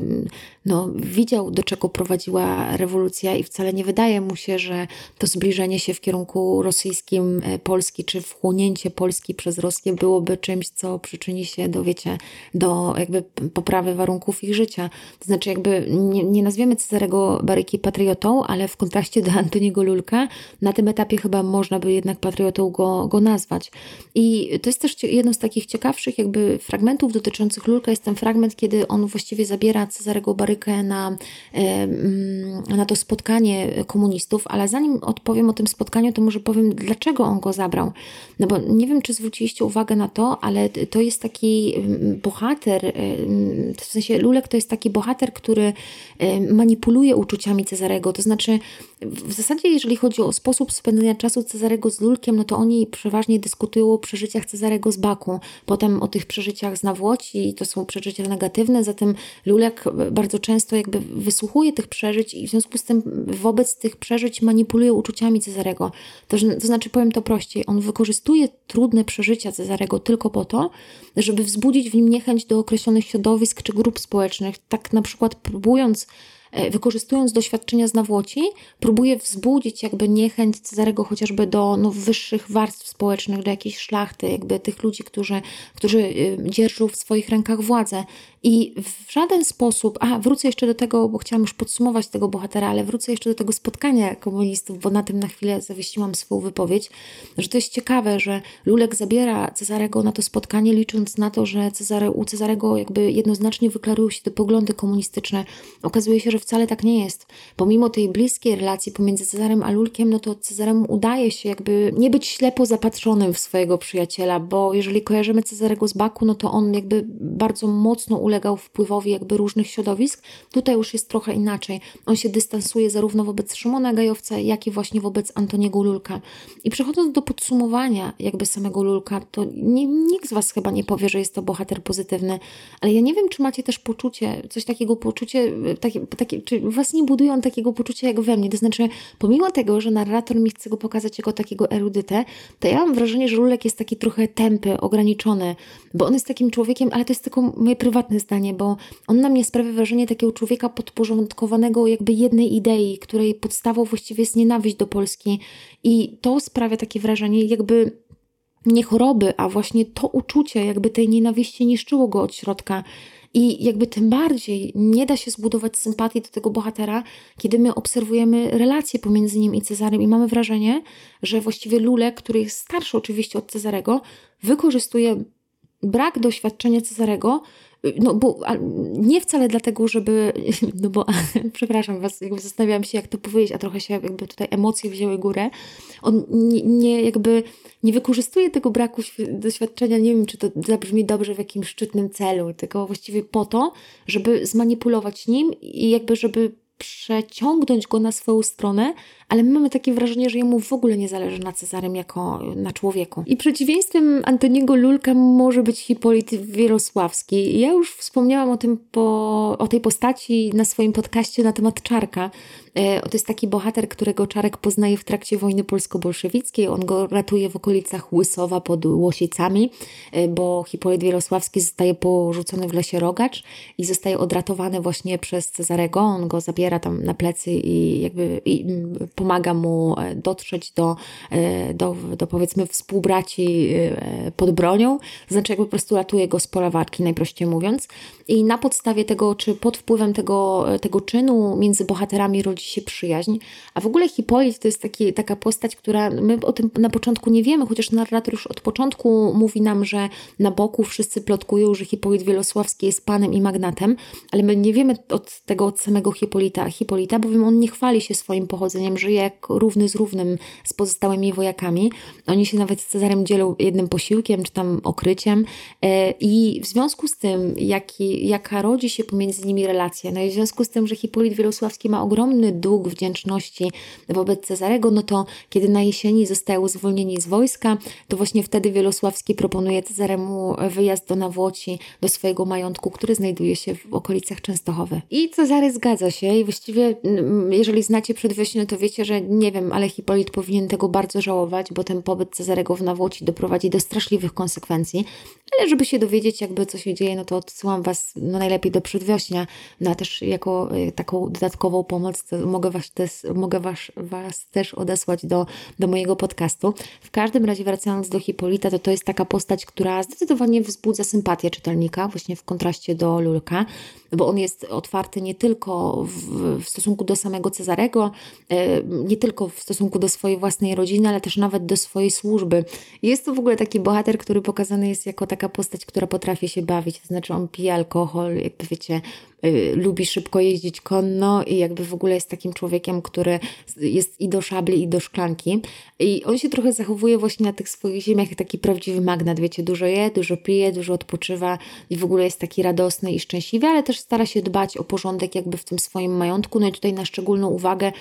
no, widział, do czego prowadziła rewolucja i wcale nie wydaje mu się, że to zbliżenie się w kierunku rosyjskim e, Polski, czy wchłonięcie Polski przez Rosję byłoby czymś, co przyczyni się do, wiecie, do jakby poprawy warunków ich życia. To znaczy jakby nie, nie nazwiemy Cezarego Baryki patriotą, ale w kontraście do Antoniego Lulka na tym etapie chyba można by jednak patriotą go, go nazwać. I to jest też jedno z takich ciekawszych jakby fragmentów dotyczących Lulka, jest ten fragment, kiedy on właściwie zabiera Cezarego Na, na to spotkanie komunistów, ale zanim odpowiem o tym spotkaniu, to może powiem, dlaczego on go zabrał. No bo nie wiem, czy zwróciliście uwagę na to, ale to jest taki bohater, w sensie Lulek to jest taki bohater, który manipuluje uczuciami Cezarego. To znaczy, w zasadzie, jeżeli chodzi o sposób spędzenia czasu Cezarego z Lulkiem, no to oni przeważnie dyskutują o przeżyciach Cezarego z Baku, potem o tych przeżyciach z Nawłoci, to są przeżycia negatywne, zatem Lulek bardzo często jakby wysłuchuje tych przeżyć i w związku z tym wobec tych przeżyć manipuluje uczuciami Cezarego. To, to znaczy, powiem to prościej, on wykorzystuje trudne przeżycia Cezarego tylko po to, żeby wzbudzić w nim niechęć do określonych środowisk czy grup społecznych, tak na przykład próbując E, wykorzystując doświadczenia z Nawłoci, próbuje wzbudzić jakby niechęć Cezarego chociażby do no, wyższych warstw społecznych, do jakiejś szlachty, jakby tych ludzi, którzy, którzy y, dzierżą w swoich rękach władzę. I w żaden sposób, a wrócę jeszcze do tego, bo chciałam już podsumować tego bohatera, ale wrócę jeszcze do tego spotkania komunistów, bo na tym na chwilę zawiesiłam swoją wypowiedź, że to jest ciekawe, że Lulek zabiera Cezarego na to spotkanie, licząc na to, że Cezary, u Cezarego jakby jednoznacznie wyklarują się te poglądy komunistyczne. Okazuje się, że wcale tak nie jest. Pomimo tej bliskiej relacji pomiędzy Cezarem a Lulkiem, no to Cezaremu udaje się jakby nie być ślepo zapatrzonym w swojego przyjaciela, bo jeżeli kojarzymy Cezarego z Baku, no to on jakby bardzo mocno uległ ulegał wpływowi jakby różnych środowisk. Tutaj już jest trochę inaczej. On się dystansuje zarówno wobec Szymona Gajowca, jak i właśnie wobec Antoniego Lulka. I przechodząc do podsumowania jakby samego Lulka, to nie, nikt z Was chyba nie powie, że jest to bohater pozytywny, ale ja nie wiem, czy macie też poczucie, coś takiego poczucie, takie, takie, czy Was nie budują takiego poczucia jak we mnie, to znaczy pomimo tego, że narrator mi chce go pokazać jako takiego erudytę, to ja mam wrażenie, że Lulek jest taki trochę tępy, ograniczony, bo on jest takim człowiekiem, ale to jest tylko moje prywatne zdanie, bo on na mnie sprawia wrażenie takiego człowieka podporządkowanego jakby jednej idei, której podstawą właściwie jest nienawiść do Polski i to sprawia takie wrażenie, jakby nie choroby, a właśnie to uczucie jakby tej nienawiści niszczyło go od środka. I jakby tym bardziej nie da się zbudować sympatii do tego bohatera, kiedy my obserwujemy relacje pomiędzy nim i Cezarem i mamy wrażenie, że właściwie Lulek, który jest starszy oczywiście od Cezarego, wykorzystuje brak doświadczenia Cezarego no bo nie wcale dlatego, żeby, no bo przepraszam Was, jakby zastanawiałam się, jak to powiedzieć, a trochę się jakby tutaj emocje wzięły górę. On nie, nie jakby nie wykorzystuje tego braku doświadczenia, nie wiem, czy to zabrzmi dobrze w jakimś szczytnym celu, tylko właściwie po to, żeby zmanipulować nim i jakby, żeby przeciągnąć go na swoją stronę, ale my mamy takie wrażenie, że jemu w ogóle nie zależy na Cezarym jako na człowieku. I przeciwieństwem Antoniego Lulka może być Hipolit Wierosławski. Ja już wspomniałam o, tym po, o tej postaci na swoim podcaście na temat Czarka. E, to jest taki bohater, którego Czarek poznaje w trakcie wojny polsko-bolszewickiej. On go ratuje w okolicach Łysowa pod Łosicami, e, bo Hipolit Wierosławski zostaje porzucony w lesie Rogacz i zostaje odratowany właśnie przez Cezarego. On go zabiera tam na plecy i jakby i pomaga mu e, dotrzeć do, do, do powiedzmy współbraci pod bronią, znaczy jakby po prostu ratuje go z pola walki, najprościej mówiąc. I na podstawie tego, czy pod wpływem tego, tego czynu między bohaterami rodzi się przyjaźń. A w ogóle Hipolit to jest taki, taka postać, która my o tym na początku nie wiemy, chociaż narrator już od początku mówi nam, że na boku wszyscy plotkują, że Hipolit Wielosławski jest panem i magnatem, ale my nie wiemy od tego od samego Hipolita, Hipolita bowiem on nie chwali się swoim pochodzeniem, żyje jak równy z równym z pozostałymi wojakami. Oni się nawet z Cezarem dzielą jednym posiłkiem czy tam okryciem e, i w związku z tym, jaki, jaka rodzi się pomiędzy nimi relacja, no i w związku z tym, że Hipolit Wielosławski ma ogromny dług wdzięczności wobec Cezarego, no to kiedy na jesieni zostają zwolnieni z wojska, to właśnie wtedy Wielosławski proponuje Cezaremu wyjazd do Nawłoci, do swojego majątku, który znajduje się w okolicach Częstochowy. I Cezary zgadza się i właściwie, jeżeli znacie przedwiośnię, to wiecie, że nie wiem, ale Hipolit powinien tego bardzo żałować, bo ten pobyt Cezarego w Nawłoci doprowadzi do straszliwych konsekwencji. Ale żeby się dowiedzieć, jakby co się dzieje, no to odsyłam Was no najlepiej do przedwiośnia, no a też jako y, taką dodatkową pomoc mogę Was też, mogę was, was też odesłać do, do mojego podcastu. W każdym razie wracając do Hipolita, to to jest taka postać, która zdecydowanie wzbudza sympatię czytelnika, właśnie w kontraście do Lulka, bo on jest otwarty nie tylko w, w stosunku do samego Cezarego, e, nie tylko w stosunku do swojej własnej rodziny, ale też nawet do swojej służby. Jest to w ogóle taki bohater, który pokazany jest jako taka postać, która potrafi się bawić, to znaczy on pije alkohol, jakby wiecie, lubi szybko jeździć konno i jakby w ogóle jest takim człowiekiem, który jest i do szabli, i do szklanki. I on się trochę zachowuje właśnie na tych swoich ziemiach jak taki prawdziwy magnat, wiecie, dużo je, dużo pije, dużo odpoczywa i w ogóle jest taki radosny i szczęśliwy, ale też stara się dbać o porządek jakby w tym swoim majątku. No i tutaj na szczególną uwagę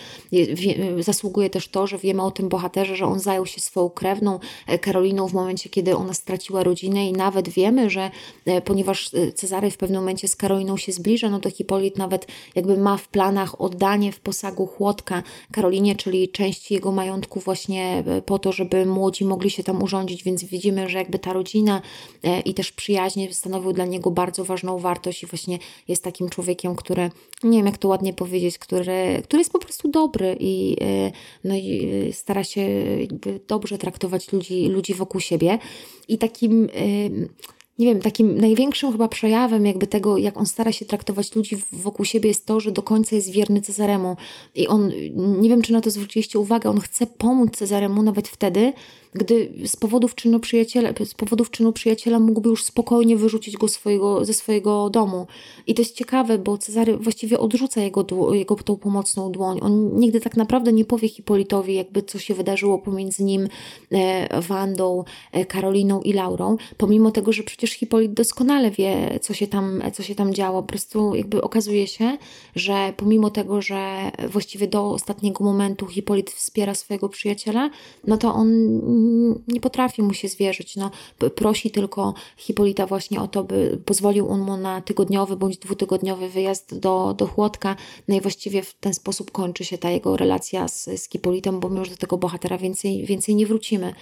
zasługuje też to, że wiemy o tym bohaterze, że on zajął się swoją krewną e, Karoliną w momencie, kiedy ona straciła rodzinę i nawet wiemy, że e, ponieważ e, Cezary w pewnym momencie z Karoliną się zbliża, no to Hipolit nawet jakby ma w planach oddanie w posagu chłodka Karolinie, czyli części jego majątku właśnie e, po to, żeby młodzi mogli się tam urządzić, więc widzimy, że jakby ta rodzina e, i też przyjaźnie stanowiły dla niego bardzo ważną wartość i właśnie jest takim człowiekiem, który, nie wiem jak to ładnie powiedzieć, który, który jest po prostu dobry i, e, no i stara się dobrze traktować ludzi, ludzi wokół siebie. I takim nie wiem, takim największym chyba przejawem jakby tego, jak on stara się traktować ludzi wokół siebie jest to, że do końca jest wierny Cezaremu. I on, nie wiem czy na to zwróciliście uwagę, on chce pomóc Cezaremu nawet wtedy, gdy z powodów czynu przyjaciela, z powodów czynu przyjaciela mógłby już spokojnie wyrzucić go swojego, ze swojego domu. I to jest ciekawe, bo Cezary właściwie odrzuca jego, jego tą pomocną dłoń. On nigdy tak naprawdę nie powie Hipolitowi, jakby co się wydarzyło pomiędzy nim, e, Wandą, e, Karoliną i Laurą, pomimo tego, że przecież Hipolit doskonale wie, co się tam, co się tam działo. Po prostu jakby okazuje się, że pomimo tego, że właściwie do ostatniego momentu Hipolit wspiera swojego przyjaciela, no to on nie potrafi mu się zwierzyć. No, prosi tylko Hipolita właśnie o to, by pozwolił on mu na tygodniowy bądź dwutygodniowy wyjazd do, do Chłodka. No i właściwie w ten sposób kończy się ta jego relacja z, z Hipolitem, bo my już do tego bohatera więcej, więcej nie wrócimy.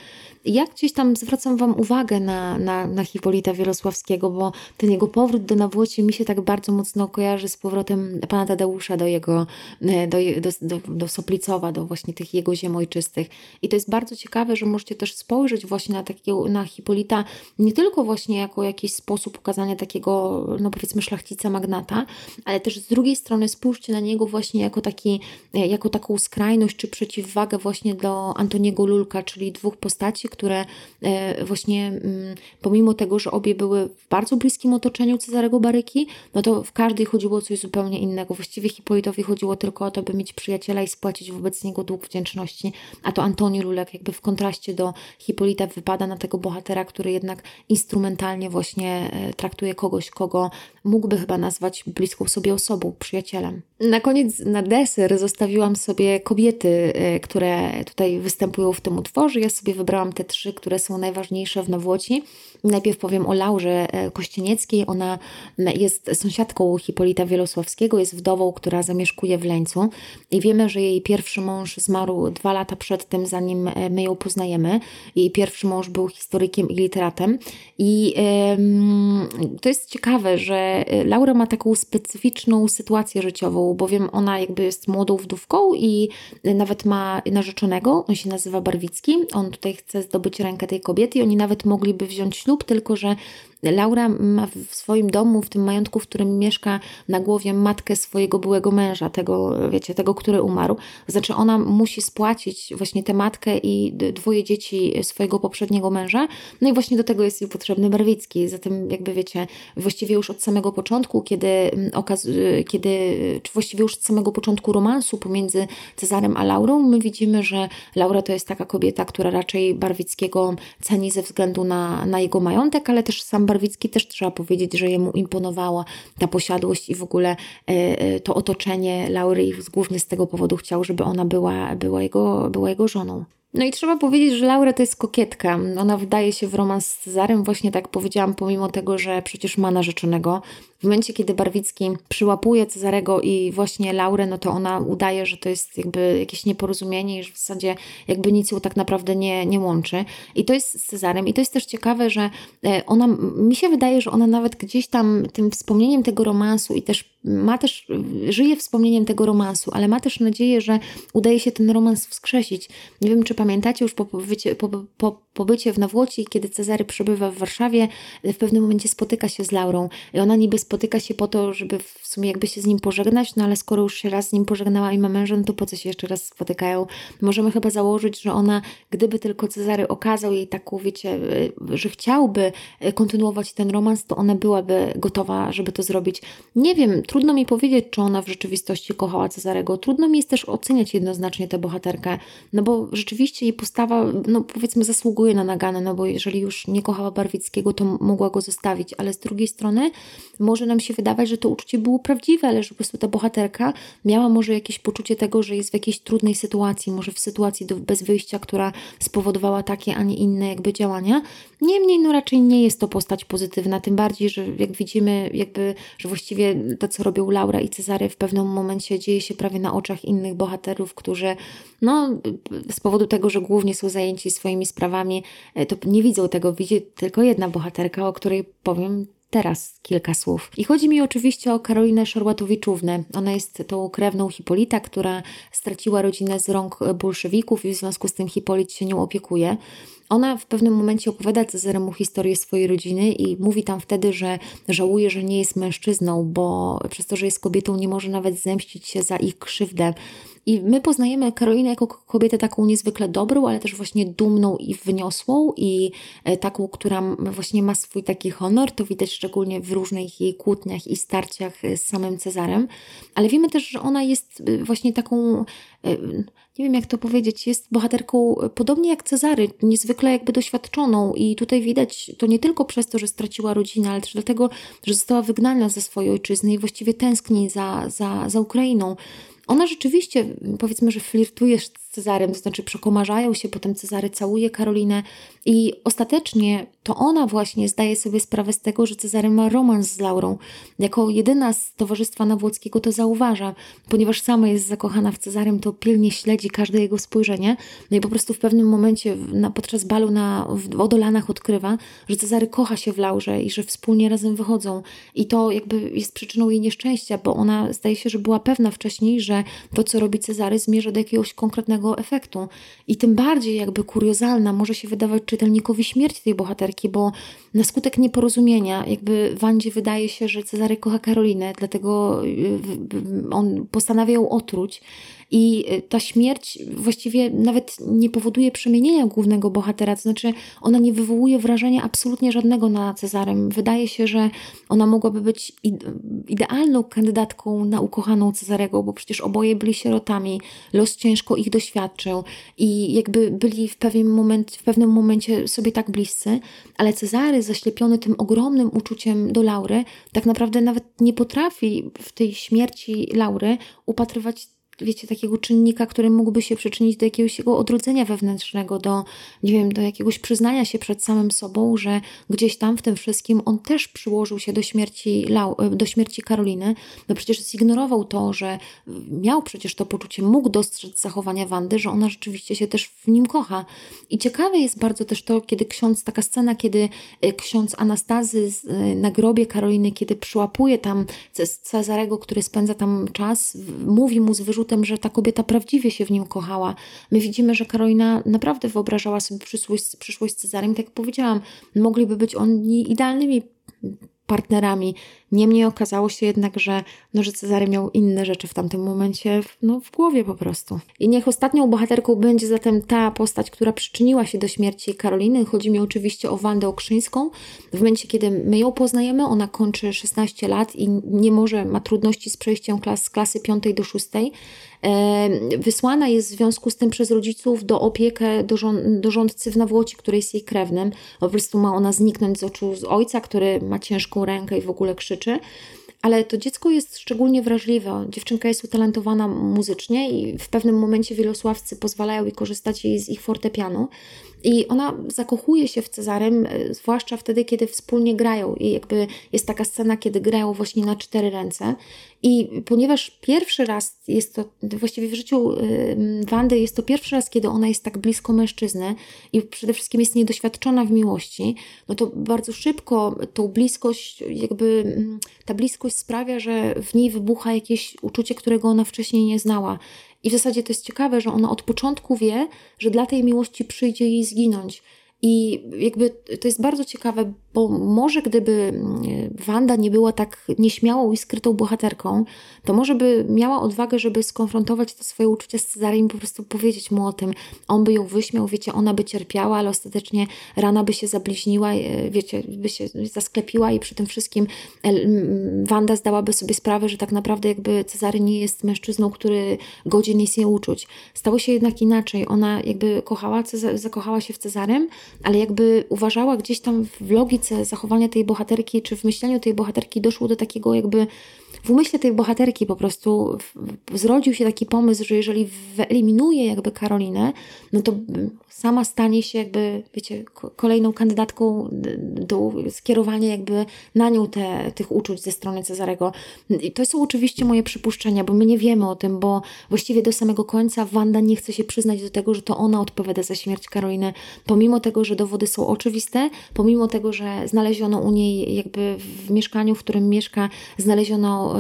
Ja gdzieś tam zwracam Wam uwagę na, na, na Hipolita Wielosławskiego, bo ten jego powrót do Nawłoci mi się tak bardzo mocno kojarzy z powrotem pana Tadeusza do jego, e, do, do, do, do Soplicowa, do właśnie tych jego ziem ojczystych. I to jest bardzo ciekawe, że możecie też spojrzeć właśnie na takiego, na Hipolita nie tylko właśnie jako jakiś sposób ukazania takiego, no powiedzmy szlachcica magnata, ale też z drugiej strony spójrzcie na niego właśnie jako taki, e, jako taką skrajność czy przeciwwagę właśnie do Antoniego Lulka, czyli dwóch postaci, które e, właśnie mm, pomimo tego, że obie były w bardzo bliskim otoczeniu Cezarego Baryki, no to w każdej chodziło o coś zupełnie innego. Właściwie Hipolitowi chodziło tylko o to, by mieć przyjaciela i spłacić wobec niego dług wdzięczności, a to Antoni Lulek jakby w kontraście do Hipolita wypada na tego bohatera, który jednak instrumentalnie właśnie e, traktuje kogoś, kogo mógłby chyba nazwać bliską sobie osobą, przyjacielem. Na koniec, na deser zostawiłam sobie kobiety, e, które tutaj występują w tym utworze. Ja sobie wybrałam te trzy, które są najważniejsze w Nowłoci. Najpierw powiem o Laurze e, Kościenieckiej. Ona jest sąsiadką Hipolita Wielosławskiego, jest wdową, która zamieszkuje w Leńcu i wiemy, że jej pierwszy mąż zmarł dwa lata przed tym, zanim my ją poznajemy. Jej pierwszy mąż był historykiem i literatem. I to jest ciekawe, że Laura ma taką specyficzną sytuację życiową, bowiem ona jakby jest młodą wdówką i nawet ma narzeczonego, on się nazywa Barwicki, on tutaj chce zdobyć rękę tej kobiety i oni nawet mogliby wziąć ślub, tylko że Laura ma w swoim domu, w tym majątku, w którym mieszka na głowie matkę swojego byłego męża, tego, wiecie, tego, który umarł. Znaczy ona musi spłacić właśnie tę matkę i dwoje dzieci swojego poprzedniego męża. No i właśnie do tego jest jej potrzebny Barwicki. Zatem jakby wiecie, właściwie już od samego początku, kiedy mm, okaz kiedy, czy właściwie już od samego początku romansu pomiędzy Cezarem a Laurą, my widzimy, że Laura to jest taka kobieta, która raczej Barwickiego ceni ze względu na, na jego majątek, ale też sam Barwicki też trzeba powiedzieć, że jemu imponowała ta posiadłość i w ogóle e, e, to otoczenie Laury i głównie z tego powodu chciał, żeby ona była, była, jego, była jego żoną. No i trzeba powiedzieć, że Laura to jest kokietka. Ona wdaje się w romans z Cezarem, właśnie tak powiedziałam, pomimo tego, że przecież ma narzeczonego. W momencie, kiedy Barwicki przyłapuje Cezarego i właśnie Laurę, no to ona udaje, że to jest jakby jakieś nieporozumienie i że w zasadzie jakby nic ją tak naprawdę nie, nie łączy. I to jest z Cezarem. I to jest też ciekawe, że e, ona, mi się wydaje, że ona nawet gdzieś tam tym wspomnieniem tego romansu i też ma też, żyje wspomnieniem tego romansu, ale ma też nadzieję, że udaje się ten romans wskrzesić. Nie wiem, czy pamiętacie już po pobycie, po, po pobycie w Nawłoci, kiedy Cezary przebywa w Warszawie, w pewnym momencie spotyka się z Laurą i ona niby spotyka się po to, żeby w sumie jakby się z nim pożegnać, no ale skoro już się raz z nim pożegnała i ma męża, no to po co się jeszcze raz spotykają? Możemy chyba założyć, że ona, gdyby tylko Cezary okazał jej taką, wiecie, że chciałby kontynuować ten romans, to ona byłaby gotowa, żeby to zrobić. Nie wiem, trudno mi powiedzieć, czy ona w rzeczywistości kochała Cezarego. Trudno mi jest też oceniać jednoznacznie tę bohaterkę, no bo rzeczywiście jej postawa, no powiedzmy, zasługuje na naganę, no bo jeżeli już nie kochała Barwickiego, to mogła go zostawić, ale z drugiej strony może nam się wydawać, że to uczucie było prawdziwe, ale że po prostu ta bohaterka miała może jakieś poczucie tego, że jest w jakiejś trudnej sytuacji, może w sytuacji do, bez wyjścia, która spowodowała takie, a nie inne jakby działania. Niemniej, no raczej nie jest to postać pozytywna, tym bardziej, że jak widzimy, jakby, że właściwie to, co robią Laura i Cezary w pewnym momencie dzieje się prawie na oczach innych bohaterów, którzy, no, z powodu tego, że głównie są zajęci swoimi sprawami, e, to nie widzą tego, widzi tylko jedna bohaterka, o której powiem teraz kilka słów. I chodzi mi oczywiście o Karolinę Szorłatowiczównę. Ona jest tą krewną Hipolita, która straciła rodzinę z rąk bolszewików i w związku z tym Hipolit się nią opiekuje. Ona w pewnym momencie opowiada Cezaremu historię swojej rodziny i mówi tam wtedy, że żałuje, że nie jest mężczyzną, bo przez to, że jest kobietą, nie może nawet zemścić się za ich krzywdę. I my poznajemy Karolinę jako kobietę taką niezwykle dobrą, ale też właśnie dumną i wyniosłą i e, taką, która właśnie ma swój taki honor. To widać szczególnie w różnych jej kłótniach i starciach e, z samym Cezarem. Ale wiemy też, że ona jest e, właśnie taką nie wiem jak to powiedzieć, jest bohaterką podobnie jak Cezary, niezwykle jakby doświadczoną i tutaj widać to nie tylko przez to, że straciła rodzinę, ale też dlatego, że została wygnana ze swojej ojczyzny i właściwie tęskni za, za, za Ukrainą. Ona rzeczywiście, powiedzmy, że flirtuje z Cezarem, to znaczy przekomarzają się, potem Cezary całuje Karolinę i ostatecznie to ona właśnie zdaje sobie sprawę z tego, że Cezary ma romans z Laurą. Jako jedyna z towarzystwa Nawłockiego to zauważa, ponieważ sama jest zakochana w Cezarym, to pilnie śledzi każde jego spojrzenie. No i po prostu w pewnym momencie na, podczas balu na, w Odolanach odkrywa, że Cezary kocha się w Laurze i że wspólnie razem wychodzą. I to jakby jest przyczyną jej nieszczęścia, bo ona zdaje się, że była pewna wcześniej, że to, co robi Cezary, zmierza do jakiegoś konkretnego efektu. I tym bardziej jakby kuriozalna może się wydawać czytelnikowi śmierć tej bohaterki, bo na skutek nieporozumienia jakby Wandzie wydaje się, że Cezary kocha Karolinę, dlatego y, on postanawia ją otruć i y, ta śmierć właściwie nawet nie powoduje przemienienia głównego bohatera, to znaczy ona nie wywołuje wrażenia absolutnie żadnego na Cezarym. Wydaje się, że ona mogłaby być idealną kandydatką na ukochaną Cezarego, bo przecież oboje byli sierotami, los ciężko ich doświadczył i jakby byli w pewnym, moment, w pewnym momencie sobie tak bliscy, ale Cezary zaślepiony tym ogromnym uczuciem do Laury, tak naprawdę nawet nie potrafi w tej śmierci Laury upatrywać wiecie, takiego czynnika, który mógłby się przyczynić do jakiegoś jego odrodzenia wewnętrznego, do, nie wiem, do jakiegoś przyznania się przed samym sobą, że gdzieś tam w tym wszystkim on też przyłożył się do śmierci, do śmierci Karoliny. No przecież zignorował to, że miał przecież to poczucie, mógł dostrzec zachowania Wandy, że ona rzeczywiście się też w nim kocha. I ciekawe jest bardzo też to, kiedy ksiądz, taka scena, kiedy e, ksiądz Anastazy e, na grobie Karoliny, kiedy przyłapuje tam Cezarego, który spędza tam czas, mówi mu z wyrzutem tym, że ta kobieta prawdziwie się w nim kochała. My widzimy, że Karolina naprawdę wyobrażała sobie przyszłość, przyszłość z Cezarem. Tak jak powiedziałam, mogliby być oni idealnymi partnerami. Niemniej okazało się jednak, że, no, że Cezary miał inne rzeczy w tamtym momencie no, w głowie po prostu. I niech ostatnią bohaterką będzie zatem ta postać, która przyczyniła się do śmierci Karoliny. Chodzi mi oczywiście o Wandę Okrzyńską. W momencie, kiedy my ją poznajemy, ona kończy 16 lat i nie może, ma trudności z przejściem klas, z klasy 5 do 6. Wysłana jest w związku z tym przez rodziców do opiekę do, rząd, do rządcy w Nawłoci, który jest jej krewnym. Po prostu ma ona zniknąć z oczu z ojca, który ma ciężką rękę i w ogóle krzyczy ale to dziecko jest szczególnie wrażliwe. Dziewczynka jest utalentowana muzycznie i w pewnym momencie wielosławcy pozwalają jej korzystać z ich fortepianu. I ona zakochuje się w Cezarym, e, zwłaszcza wtedy, kiedy wspólnie grają. I jakby jest taka scena, kiedy grają właśnie na cztery ręce. I ponieważ pierwszy raz jest to, właściwie w życiu Wandy jest to pierwszy raz, kiedy ona jest tak blisko mężczyzny i przede wszystkim jest niedoświadczona w miłości, no to bardzo szybko tą bliskość, jakby ta bliskość sprawia, że w niej wybucha jakieś uczucie, którego ona wcześniej nie znała. I w zasadzie to jest ciekawe, że ona od początku wie, że dla tej miłości przyjdzie jej zginąć. I jakby to jest bardzo ciekawe, bo może gdyby mm, Wanda nie była tak nieśmiałą i skrytą bohaterką, to może by miała odwagę, żeby skonfrontować to swoje uczucie z Cezarem i po prostu powiedzieć mu o tym. On by ją wyśmiał, wiecie, ona by cierpiała, ale ostatecznie rana by się zabliźniła, e, wiecie, by się zasklepiła i przy tym wszystkim Wanda zdałaby sobie sprawę, że tak naprawdę jakby Cezary nie jest mężczyzną, który godzien jest jej uczuć. Stało się jednak inaczej. Ona jakby kochała, zakochała się w Cezarym, ale jakby uważała gdzieś tam w logice zachowania tej bohaterki, czy w myśleniu tej bohaterki doszło do takiego jakby w umyśle tej bohaterki po prostu zrodził się taki pomysł, że jeżeli wyeliminuje jakby Karolinę, no to sama stanie się jakby, wiecie, kolejną kandydatką do skierowania jakby na nią te, tych uczuć ze strony Cezarego. I to są oczywiście moje przypuszczenia, bo my nie wiemy o tym, bo właściwie do samego końca Wanda nie chce się przyznać do tego, że to ona odpowiada za śmierć Karoliny, pomimo tego, że dowody są oczywiste, pomimo tego, że znaleziono u niej jakby w mieszkaniu, w którym mieszka, znaleziono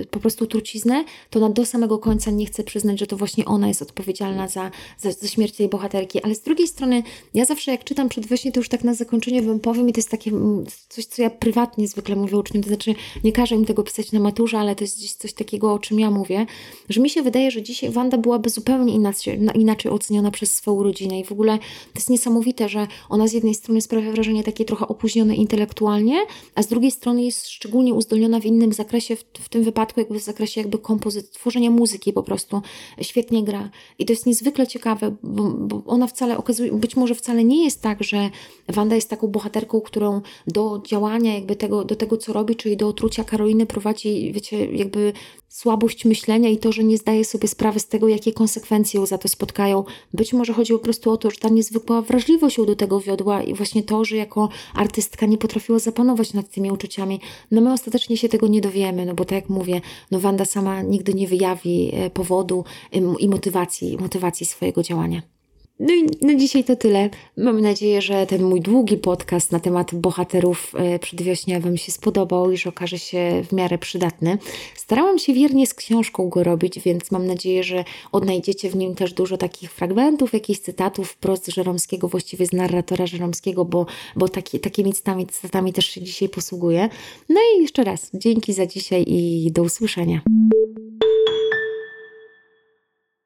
y, po prostu truciznę, to do samego końca nie chce przyznać, że to właśnie ona jest odpowiedzialna za, za, za śmierć tej bohaterki. Ale z drugiej strony, ja zawsze jak czytam przedwiośnie, to już tak na zakończenie wam powiem i to jest takie mm, coś, co ja prywatnie zwykle mówię uczniom, to znaczy nie każę im tego pisać na maturze, ale to jest gdzieś coś takiego, o czym ja mówię, że mi się wydaje, że dzisiaj Wanda byłaby zupełnie inaczej, inaczej oceniona przez swoją rodzinę i w ogóle to jest niesamowite, że ona z jednej strony sprawia wrażenie takie trochę opóźnione intelektualnie, a z drugiej strony jest szczególnie uzdolniona w innym zakresie, w, w tym wypadku jakby w zakresie jakby kompozycji, tworzenia muzyki po prostu. Świetnie gra. I to jest niezwykle ciekawe, bo, bo ona wcale okazuje, być może wcale nie jest tak, że Wanda jest taką bohaterką, którą do działania jakby tego, do tego, co robi, czyli do otrucia Karoliny prowadzi, wiecie, jakby słabość myślenia i to, że nie zdaje sobie sprawy z tego, jakie konsekwencje ją za to spotkają. Być może chodzi po prostu o to, że ta niezwykła wrażliwość ją do tego wiodła i właśnie to, że jako artystka nie potrafiła zapanować nad tymi uczuciami. No my ostatecznie się tego nie dowiemy, no bo tak jak mówię, no Wanda sama nigdy nie wyjawi e, powodu i motywacji, motywacji swojego działania. No i na dzisiaj to tyle. Mam nadzieję, że ten mój długi podcast na temat bohaterów e, przedwiośnia Wam się spodobał i że okaże się w miarę przydatny. Starałam się wiernie z książką go robić, więc mam nadzieję, że odnajdziecie w nim też dużo takich fragmentów, jakichś cytatów wprost Żeromskiego, właściwie z narratora Żeromskiego, bo, bo taki, takimi cytatami, cytatami też się dzisiaj posługuję. No i jeszcze raz, dzięki za dzisiaj i do usłyszenia.